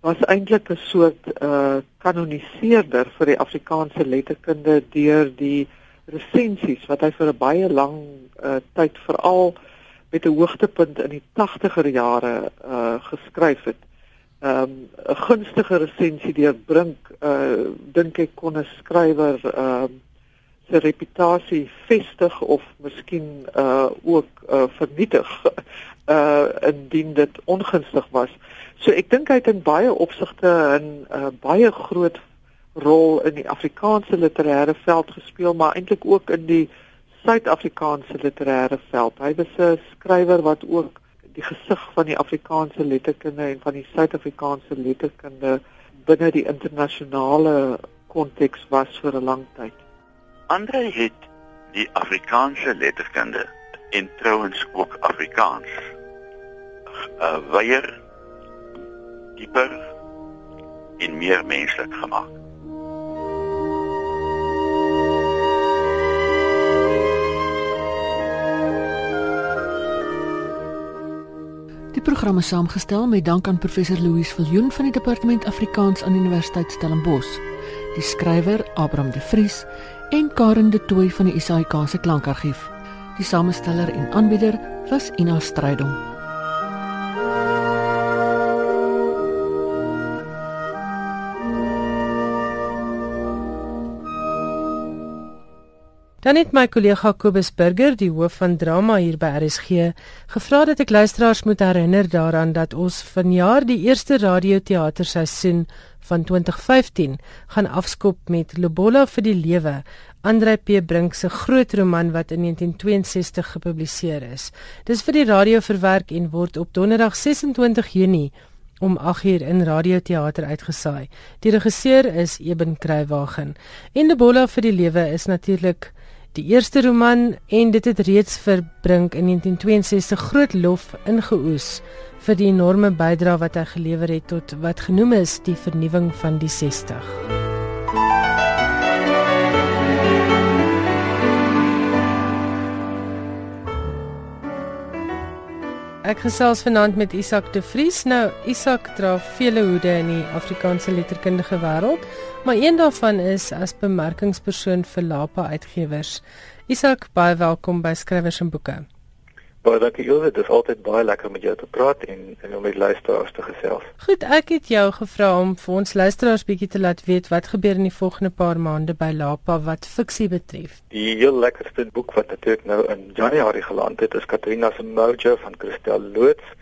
was eintlik 'n soort uh kanoniseerder vir die Afrikaanse letterkunde deur die resensies wat hy vir 'n baie lang uh tyd veral met 'n hoogtepunt in die 80er jare uh geskryf het. Um 'n gunstige resensie deur Brink uh dink ek kon 'n skrywer um sy reputasie vestig of miskien uh ook uh vernietig uh indien dit ongunstig was. So ek dink hy het in baie opsigte 'n uh, baie groot rol in die Afrikaanse literêre veld gespeel, maar eintlik ook in die Suid-Afrikaanse literêre veld. Hy was 'n skrywer wat ook die gesig van die Afrikaanse letterkunde en van die Suid-Afrikaanse letterkunde binne die internasionale konteks was vir 'n lang tyd. Andre het die Afrikaanse letterkunde en trouens ook Afrikaans uh, weier dieper en meer menslik gemaak. Die program is saamgestel met dank aan professor Louis Viljoen van die departement Afrikaans aan Universiteit Stellenbosch. Die skrywer Abraham de Vries en Karen de Tooy van die SAIK se klankargief. Die samesteller en aanbieder was Ina Strydom. Dan het my kollega Kobus Burger, die hoof van drama hier by RSG, gevra dat ek luisteraars moet herinner daaraan dat ons vanjaar die eerste radioteaterseisoen van 2015 gaan afskop met Lobola vir die lewe, Andre P Brink se groot roman wat in 1962 gepubliseer is. Dis vir die radio verwerk en word op Donderdag 26 Junie om 8uur in radioteater uitgesaai. Die regisseur is Eben Kruiwagen. En Lobola vir die lewe is natuurlik Die eerste roman en dit het reeds verbring in 1962 groot lof ingeoes vir die enorme bydrae wat hy gelewer het tot wat genoem is die vernuwing van die 60. Ek gesels vanaand met Isak de Vries. Nou Isak dra vele hoede in die Afrikaanse letterkundige wêreld, maar een daarvan is as bemarkingspersoon vir Lapa Uitgewers. Isak, baie welkom by Skrywers en Boeke. Baie dankie Ilse, dit is altyd baie lekker met jou te praat en en om met luisteraars te gesels. Goed, ek het jou gevra om vir ons luisteraars bietjie te laat weet wat gebeur in die volgende paar maande by Lapa wat fiksie betref. Die heel lekkerste boek wat natuurlik nou in Januarie geland het, is Katrina se Mojo van Christel Loots.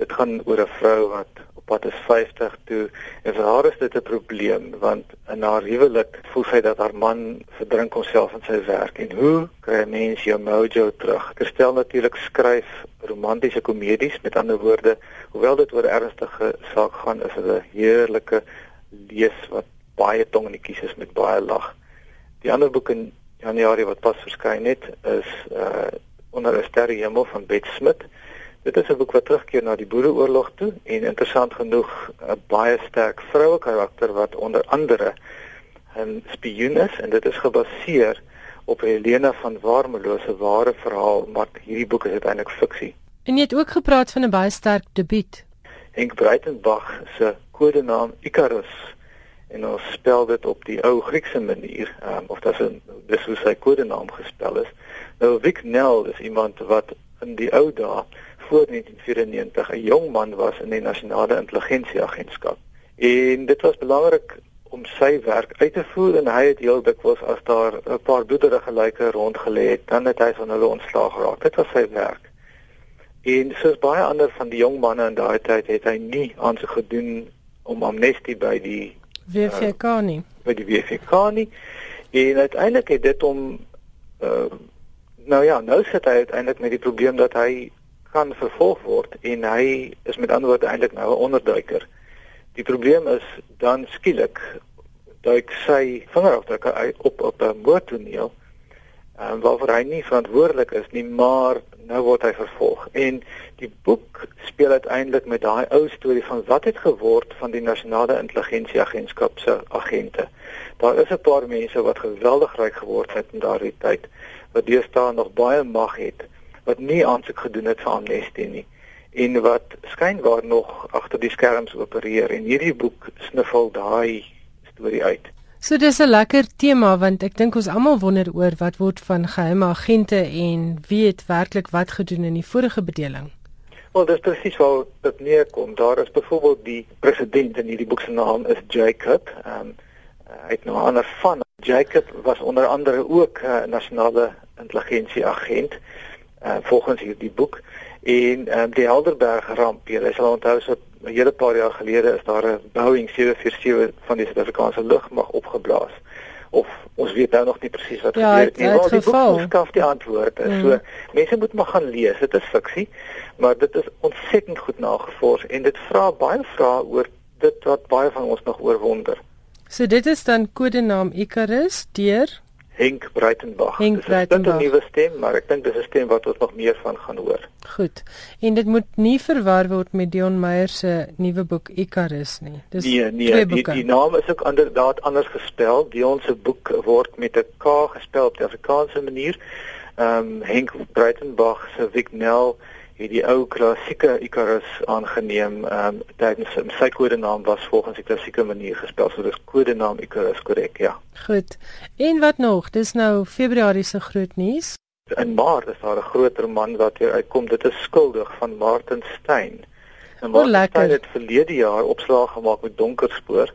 Dit gaan oor 'n vrou wat pad is 50 toe en vir haar is dit 'n probleem want in haar huwelik voel sy dat haar man verdrink homself in sy werk en hoe kry 'n mens jou mojo terug? Kerstel natuurlik skryf romantiese komedies met ander woorde hoewel dit oor ernstige saak gaan is dit 'n heerlike lees wat baie tong in die kies is met baie lag. Die ander boek in Januarie wat pas verskyn het is uh onder 'n sterre hemel van Bet Smit. Dit is 'n boek wat terugkeer na die Boereoorlog toe en interessant genoeg 'n baie sterk vroue karakter wat onder andere 'n spioen is en dit is gebaseer op Helena van Warmelo se ware verhaal, maar hierdie boek is eintlik fiksie. En jy het ook gepraat van 'n baie sterk debuut. Henk Breitenbach se kodenaam Icarus en ons spel dit op die ou Griekse manier, um, of dit is 'n dis hoe sy kodenaam gespel is. Nou Vic Nell is iemand wat in die ou dae voor 1994 'n jong man was in die nasionale intelligensieagentskap. En dit was belangrik om sy werk uit te voer en hy het heel dikwels as daar 'n paar bloederige lyke rondgelê het, dan het hy van hulle ontslaag geraak. Dit was sy werk. En soos baie ander van die jong manne in daai tyd het hy nie aansoek gedoen om amnestie by die WFK nie. Uh, by die WFK nie. En uiteindelik het dit om uh nou ja, nou sit hy uiteindelik met die probleem dat hy kan vervolg word en hy is met ander woorde eintlik nou 'n onderduiker. Die probleem is dan skielik duik sy vingerafdrukke op op 'n moordtoneel ehm um, waarvoor hy nie verantwoordelik is nie, maar nou word hy vervolg. En die boek speel uiteindelik met daai ou storie van wat het geword van die nasionale intelligensieagentskap se agente. Daar is 'n paar mense wat geweldig ryk geword het in daardie tyd wat deesdae nog baie mag het wat nie aansoek gedoen het vir amnestie nie en wat skynbaar nog agter die skerms opereer en hierdie boek sniffel daai storie uit. So dis 'n lekker tema want ek dink ons almal wonder oor wat word van geheime agente en wie het werklik wat gedoen in die vorige bedeling. Wel, dis presies waar dit neerkom. Daar is byvoorbeeld die president in hierdie boek se naam is Jacob. Ehm um, hy het nou 'n ander van. Jacob was onder andere ook 'n uh, nasionale intelligensie agent uh, volgens hierdie boek en um, die Helderberg ramp. Jy sal onthou so 'n hele paar jaar gelede is daar 'n Boeing 747 van die Suid-Afrikaanse lugmag opgeblaas. Of ons weet nou nog nie presies wat ja, gebeur het nie. Maar die boek skaf die antwoorde. Mm. So mense moet maar gaan lees. Dit is fiksie, maar dit is ontsettend goed nagevors en dit vra baie vrae oor dit wat baie van ons nog oorwonder. So dit is dan kodenaam Icarus deur Henk Breitenbach. Henk Breitenbach. Dit is 'n nuwe stem, maar ek dink dis 'n stem wat ons nog meer van gaan hoor. Goed. En dit moet nie verwar word met Dion Meyer se nuwe boek Icarus nie. Dis Nee, nee, die, die naam is ook inderdaad anders gespel. Dion se boek word met 'n K gespel op die Afrikaanse manier. Ehm um, Henk Breitenbach se Wignell het die ou klassieke Icarus aangeneem ehm um, tydens sy kodenaam was volgens die klassieke manier gespel so dis kodenaam Icarus korrek ja. Goed. En wat nog? Dis nou Februarie se groot nuus. In Maart is daar 'n groot roman wat weer uitkom. Dit is skuldig van Martin Stein en Martin Stein het verlede jaar opslag gemaak met Donkerspoor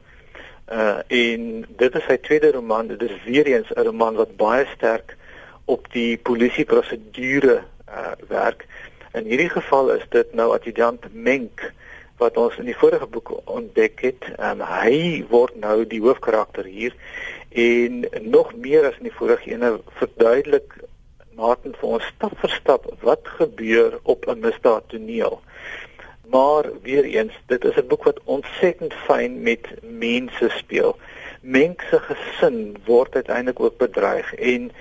uh en dit is sy tweede roman. Dit is weer eens 'n roman wat baie sterk op die polisieprosedure uh werk In hierdie geval is dit nou adjudant Menk wat ons in die vorige boek ontdek het. Um, hy word nou die hoofkarakter hier en nog meer as in die vorige ene verduidelik Martin vir ons stap vir stap wat gebeur op 'n misdaadtoneel. Maar weer eens, dit is 'n boek wat ontsettend fyn met mense speel. Menk se gesin word uiteindelik ook bedreig en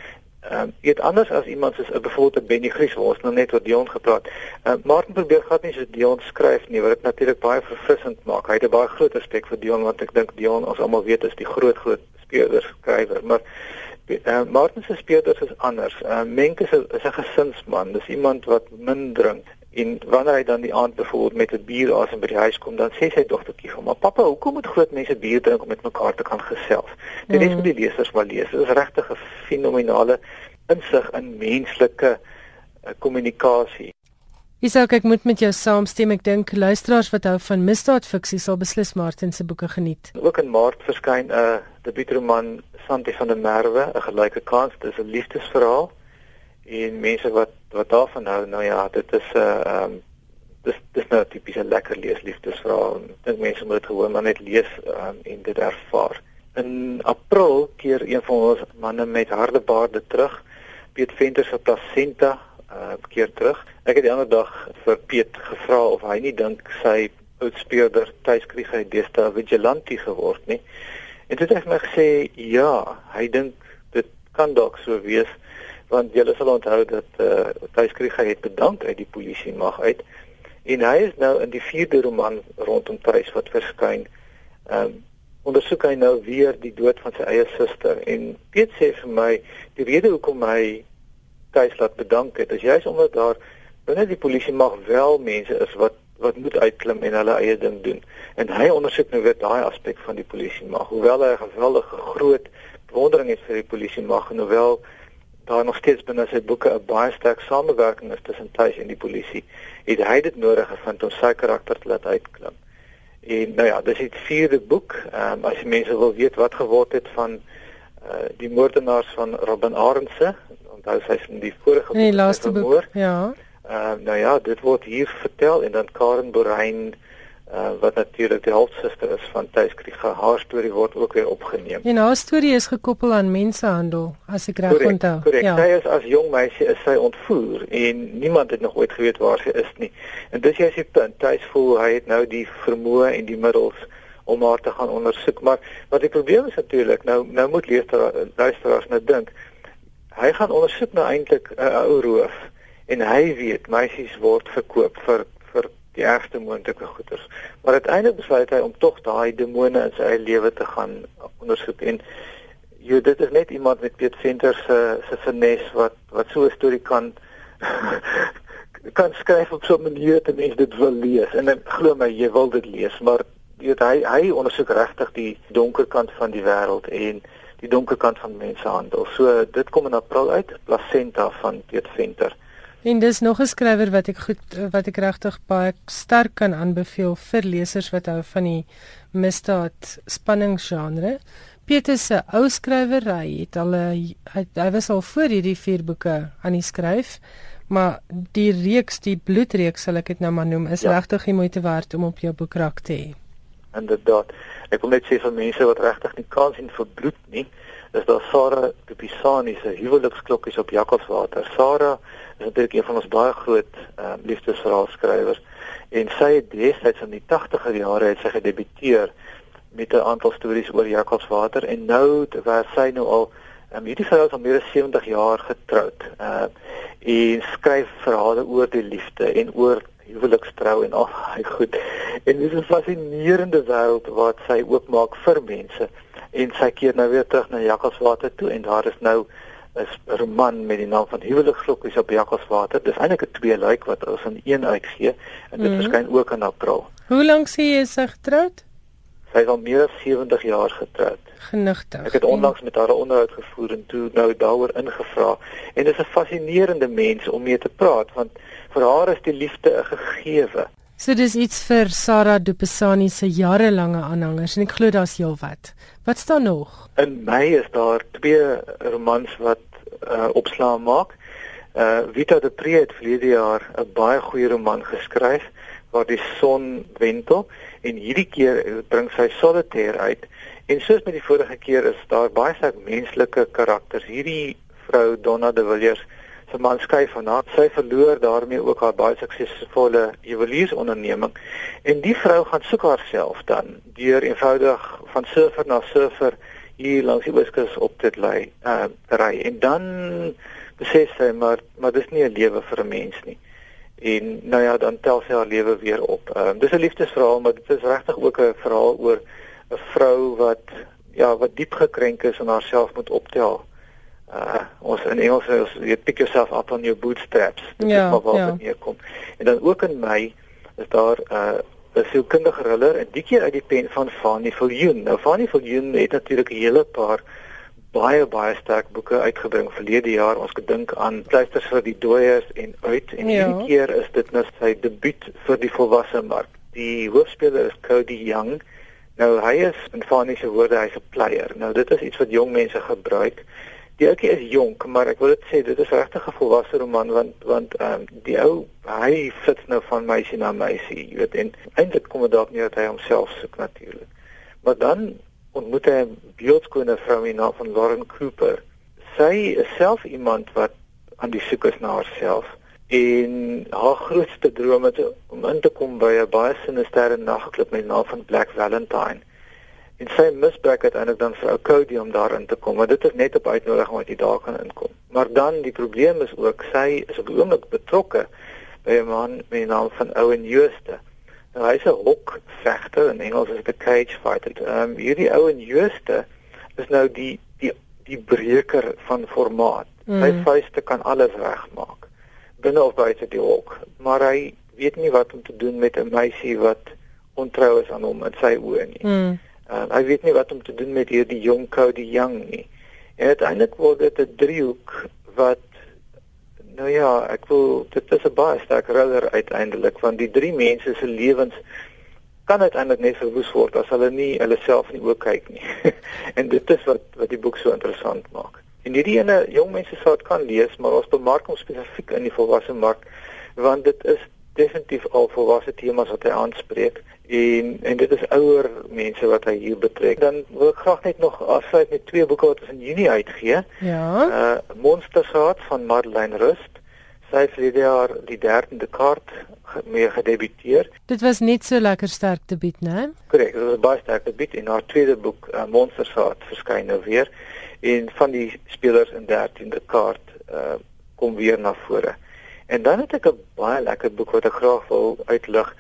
Ehm um, dit anders as iemand soos 'n byvoorbeeld Benny Gries waar ons nou net oor Dion gepraat. Ehm uh, Martin probeer glad nie so Dion skryf nie, wat dit natuurlik baie verfrissend maak. Hy het 'n baie groot respek vir Dion want ek dink Dion ons almal weet is die groot groot speler skrywer, maar uh, Martin se speerders is anders. Ehm uh, Menke is 'n is 'n gesinsman. Dis iemand wat min drink en wanneer hy dan die aand byvoorbeeld met 'n bier asem by die huis kom, dan sê sy dogtertjie vir hom: "Maar pappa, hoekom moet groot mense bier drink om met mekaar te kan gesels?" Dit is vir die lesers maar lees. Dit is regtig 'n fenominale insig in menslike uh, kommunikasie. Isak, ek moet met jou saamstem. Ek dink luisteraars wat hou van misdaadfiksie sal beslis Martin se boeke geniet. Ook in Maart verskyn 'n uh, debuutroman Santi van der Merwe, 'n gelyke kans. Dit is 'n liefdesverhaal en mense wat wat daarvan hou nou ja dit is 'n uh, ehm um, dis dis nou 'n lekker leesliefdesverhaal. Dink mense moet dit gewoon maar net lees um, en dit ervaar. In april keer een van ons manne met harde baarde terug. Piet Venter se placenta uh, keer terug. Ek het die ander dag vir Piet gevra of hy nie dink sy oudspeurder tuiskrieg hy deesdae vigilante geword nie. En dit het my gesê ja hy dink dit kan dalk so wees want julle sal onthou dat eh uh, Tuiskrieg het bedank uit die polisie mag uit en hy is nou in die vierde roman rondom Tuis wat verskyn. Ehm um, ondersoek hy nou weer die dood van sy eie suster en Piet sê vir my die rede hoekom hy Tuis laat bedank het is juist omdat daar binne die polisie mag wel mense is wat wat moet uitklim en hulle eie ding doen. En hy ondersoek nou weer daai aspek van die polisie mag hoewel hy 'n geweldige groot bewondering het vir die polisie mag en hoewel daar nog steeds binne sy boeke 'n baie sterk samewerking is tussen tuis en die polisie, het hy dit nodig gevind om sy karakter te laat uitklim. En nou ja, dis die vierde boek. Ehm um, as jy mense wil weet wat geword het van uh die moordenaars van Robin Arendse, onthou sy is in die vorige boek. Die laaste boek. Ja. Ehm uh, nou ja, dit word hier vertel en dan Karen Borein uh, wat natuurlik die halfsuster is van Thys Kriege. Haar storie word ook weer opgeneem. En haar storie is gekoppel aan mensenhandel, as ek reg onthou. Korrek. Ja. Sy is as jong meisie is sy ontvoer en niemand het nog ooit geweet waar sy is nie. En dis jy se punt. Thys voel hy het nou die vermoë en die middels om haar te gaan ondersoek, maar wat die probleem is natuurlik, nou nou moet luisteraars nou dink, hy gaan ondersoek nou eintlik 'n uh, ou roof en hy weet meisies word verkoop vir die ergste moontlike goeders. Maar uiteindelik besluit hy om tog daai demone in sy eie lewe te gaan ondersoek en jy dit is net iemand met Piet Venter se se finesse wat wat so 'n storie kan kan skryf op so 'n manier dat mense dit wil lees en ek glo my jy wil dit lees maar jy weet hy hy ondersoek regtig die donker kant van die wêreld en die donker kant van mensenhandel. So dit kom in April uit, Placenta van Piet Venter. En dis nog 'n skrywer wat ek goed wat ek regtig baie sterk kan aanbeveel vir lesers wat hou van die misdaad spanningsgenre. Pieter se ou skrywer, hy het al hy, hy was al voor hierdie vier boeke aan die skryf, maar die reeks, die bloedreeks sal ek dit nou maar noem, is ja. regtig die moeite werd om op jou boekrak te hê. Inderdaad. Ek wil net sê vir mense wat regtig nie kans sien vir bloed nie, is daar Sarah Dupisani se huweliksklokkies op Jakkalswater. Sarah is natuurlik een van ons baie groot uh, liefdesverhaalskrywers. En sy het destyds in die 80er jare het sy gedebuteer met 'n aantal stories oor Jakkalswater en nou terwyl sy nou al um, hierdie vrou is al meer as 70 jaar getroud uh, en skryf verhale oor die liefde en oor huwelikstrou en al daai goed. En dis 'n fascinerende wêreld wat sy oopmaak vir mense. En sy keer nou weer terug na Jakkalswater toe en daar is nou 'n roman met die naam van Huweliksklokkies op Jakkalswater. Dis eintlik 'n twee luik wat ons in een uitgee en dit mm. verskyn ook in April. Hoe lank sê jy sy getroud? Sy is al meer as 70 jaar getroud. Genigtig. Ek het onlangs met haar 'n onderhoud gevoer en toe nou daaroor ingevra en dit is 'n fascinerende mens om mee te praat want vir haar is die liefde 'n gegewe. So dis iets vir Sarah Dupisani se jarelange aanhangers en ek glo daar's heelwat. Wat staan nog? In Mei is daar twee romans wat uh, opslaa maak. Uh Vita de Pre het verlede jaar 'n baie goeie roman geskryf waar die son wentel en hierdie keer bring sy Solitaire uit. En soos met die vorige keer is daar baie sterk menslike karakters. Hierdie vrou Donna de Villiers se man skei van haar. Sy verloor daarmee ook haar baie suksesvolle juweliersonderneming en die vrou gaan soek haarself dan deur eenvoudig van surfer na surfer hier langs die Ooskus op te lê, uh ry. En dan besef sy maar maar dis nie 'n lewe vir 'n mens nie. En nou ja, dan tel sy haar lewe weer op. Ehm uh, dis 'n liefdesverhaal, maar dit is regtig ook 'n verhaal oor 'n vrou wat ja, wat diep gekrenk is en haarself moet optel uh ons in Engels ons jy pick yourself up on your bootstraps. Dit ja, is maar wat hier kom. En dan ook in Mei is daar uh 'n sielkundige thriller en die keer uit die pen van Fanny Viljoen. Nou Fanny Viljoen het natuurlik 'n hele paar baie baie sterk boeke uitgebring verlede jaar. Ons gedink aan Pleisters vir die dooies en uit en ja. hierdie keer is dit nou sy debuut vir die volwasse mark. Die hoofspeler is Cody Young. Nou hy is in Fanny se woorde hy's 'n player. Nou dit is iets wat jong mense gebruik. Die ouetjie is jonk, maar ek wil dit sê dit is regtig 'n volwasse roman want want ehm um, die ou hy flits nou van meisie na meisie, jy weet en eintlik kom dit dalk nie dat hy homself soek natuurlik. Maar dan ontmoet hy 'n beeldskone vrou in naam van Lauren Cooper. Sy is self iemand wat aan die soek is na haarself en haar grootste droom is om in te kom by 'n baie sinister nagklub met die naam van Black Valentine en sy misbruik uiteindelik dan vir ou Cody om daarin te kom want dit is net op uitnodiging wat jy daar kan inkom. Maar dan die probleem is ook sy is op die oomblik betrokke by 'n man met die naam van Owen Jooste. Nou hy's 'n hok vegter in Engels is dit 'n cage fighter. Ehm um, hierdie Owen Jooste is nou die die die breker van formaat. Mm. sy vuiste kan alles regmaak binne of buite die hok. Maar hy weet nie wat om te doen met 'n meisie wat ontrou is aan hom in sy oë nie. Mm. Uh, hy weet nie wat om te doen met hierdie jong Cody Young nie. En uiteindelik word dit 'n driehoek wat nou ja, ek wil dit is 'n baie sterk thriller uiteindelik want die drie mense se lewens kan uiteindelik net verwoes word as hulle nie hulle self die oë kyk nie. en dit is wat wat die boek so interessant maak. En hierdie ene jong mense sou dit kan lees, maar ons bemark hom spesifiek in die volwasse mark want dit is definitief al volwasse temas wat hy aanspreek en en dit is ouer mense wat hy hier betrek. Dan wil ek graag net nog afsluit met twee boeke wat ons in Junie uitgee. Ja. Uh Monstershaat van Madeleine Rust. Sy het hierdie jaar die 13de kaart mee gedebuteer. Dit was net so lekker sterk debuut, né? Korrek, dit was baie sterk debuut en haar tweede boek uh, Monstershaat verskyn nou weer en van die spelers in 13de kaart uh kom weer na vore. En dan het ek 'n baie lekker boek wat ek graag wil uitlig.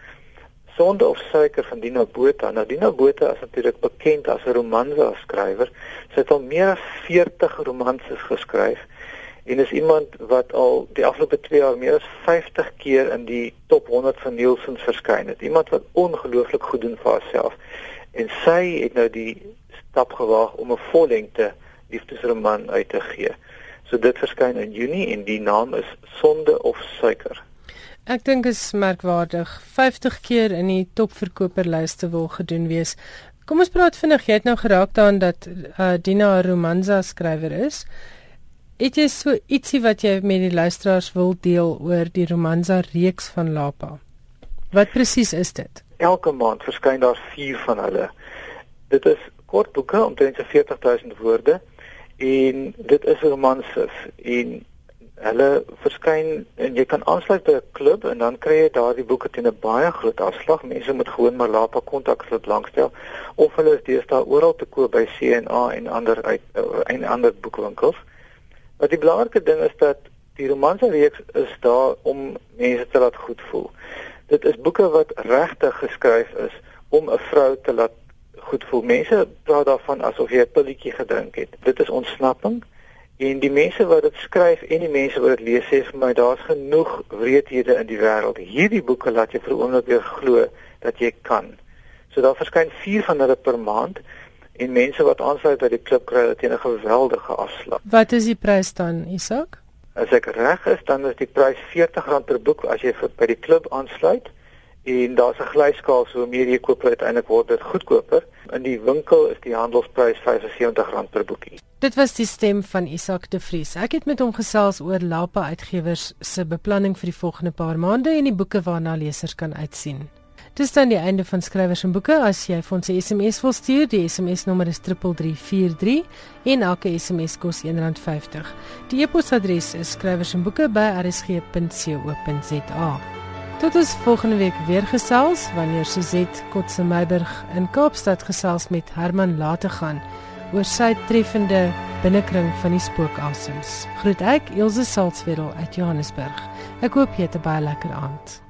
Sonde of suiker van Dina Botha. Nou Dina Botha is natuurlik bekend as 'n romanse skrywer. Sy het al meer as 40 romanses geskryf en is iemand wat al die afgelope 2 jaar meer as 50 keer in die top 100 van Nielsen verskyn het. Iemand wat ongelooflik goed doen vir haarself. En sy het nou die stap gewaag om 'n vollengte liefdesroman uit te gee. So dit verskyn in Junie en die naam is Sonde of Suiker. Ek dink is merkwaardig 50 keer in die topverkoperlyste wil gedoen wees. Kom ons praat vinnig. Jy het nou geraak daaraan dat uh, Dina 'n romansa skrywer is. Het jy so ietsie wat jy met die luisteraars wil deel oor die romansa reeks van Lapa? Wat presies is dit? Elke maand verskyn daar 4 van hulle. Dit is kort boeke omtrent 40000 woorde en dit is romanses en hulle verskyn en jy kan aansluit by 'n klub en dan kry jy daardie boeke teen 'n baie groot afslag. Mense moet gewoon maar Lapa kontak dit langstel of hulle is deesdae oral te koop by CNA en ander uit en ander boekwinkels. Wat die belangrike ding is dat die romanse reeks is daar om mense te laat goed voel. Dit is boeke wat regtig geskryf is om 'n vrou te laat goed voel. Mense praat daarvan asof jy 'n pilletjie gedrink het. Dit is ontsnapping. En die mense wat dit skryf en die mense wat dit lees sê vir my daar's genoeg wreedhede in die wêreld. Hierdie boeke laat jou vir 'n oomblik weer glo dat jy kan. So daar verskyn 4 van hulle per maand en mense wat aansluit by die klub kry dit teen 'n geweldige afslag. Wat is die prys dan, Isak? As ek reg is, dan is die prys R40 per boek as jy by die klub aansluit en daar's 'n glyskaal so hoe meer jy koop uiteindelik word dit goedkoper. In die winkel is die handelsprys R75 per boekie. Dit was die stem van Isak de Vries. Ek het met hom gesels oor Lapa Uitgewers se beplanning vir die volgende paar maande en die boeke waarna lesers kan uitsien. Dis dan die einde van skrywers en boeke. As jy vir ons 'n SMS wil stuur, die SMS nommer is 3343 en elke SMS kos R1.50. Die e-posadres is skrywersenboeke@rsg.co.za. Tot ons volgende week weer gesels wanneer Suzette Kotse Meiburg in Kaapstad gesels met Herman Lategan oor sy treffende binnekring van die spookasems. Groet ek Elsje Salzwetel uit Johannesburg. Ek hoop jy het 'n baie lekker aand.